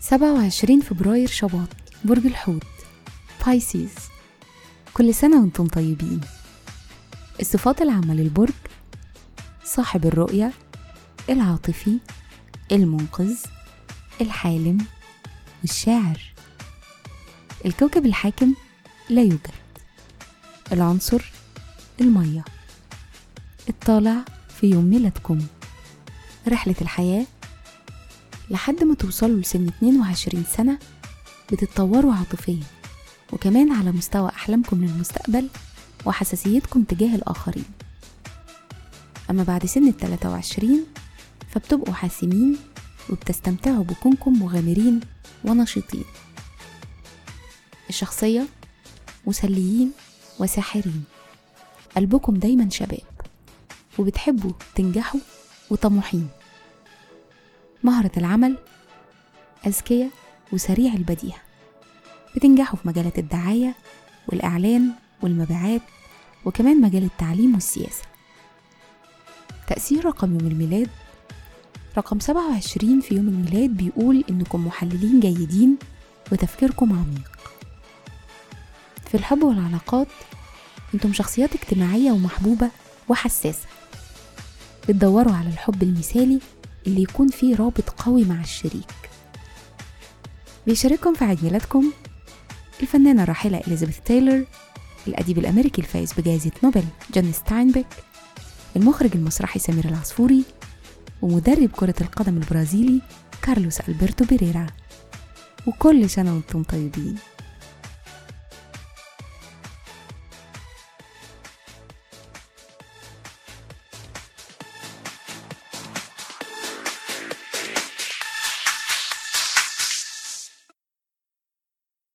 سبعة وعشرين فبراير شباط برج الحوت بايسيز كل سنة وأنتم طيبين. الصفات العامة للبرج صاحب الرؤية العاطفي المنقذ الحالم والشاعر الكوكب الحاكم لا يوجد. العنصر المية. الطالع في يوم ميلادكم. رحلة الحياة لحد ما توصلوا لسن 22 سنة بتتطوروا عاطفيا وكمان على مستوى أحلامكم للمستقبل وحساسيتكم تجاه الآخرين. أما بعد سن ال 23 فبتبقوا حاسمين وبتستمتعوا بكونكم مغامرين ونشيطين. الشخصية مسليين وساحرين. قلبكم دايما شباب وبتحبوا تنجحوا وطموحين. مهرة العمل أذكياء وسريع البديهة. بتنجحوا في مجالات الدعاية والإعلان والمبيعات وكمان مجال التعليم والسياسة. تأثير رقم يوم الميلاد رقم 27 في يوم الميلاد بيقول إنكم محللين جيدين وتفكيركم عميق. في الحب والعلاقات أنتم شخصيات اجتماعية ومحبوبة وحساسة. بتدوروا على الحب المثالي اللي يكون فيه رابط قوي مع الشريك. بيشارككم في عيد ميلادكم الفنانة الراحلة إليزابيث تايلور الأديب الأمريكي الفائز بجائزة نوبل جون ستاينبيك المخرج المسرحي سمير العصفوري ومدرب كرة القدم البرازيلي كارلوس ألبرتو بيريرا. وكل سنة وأنتم طيبين.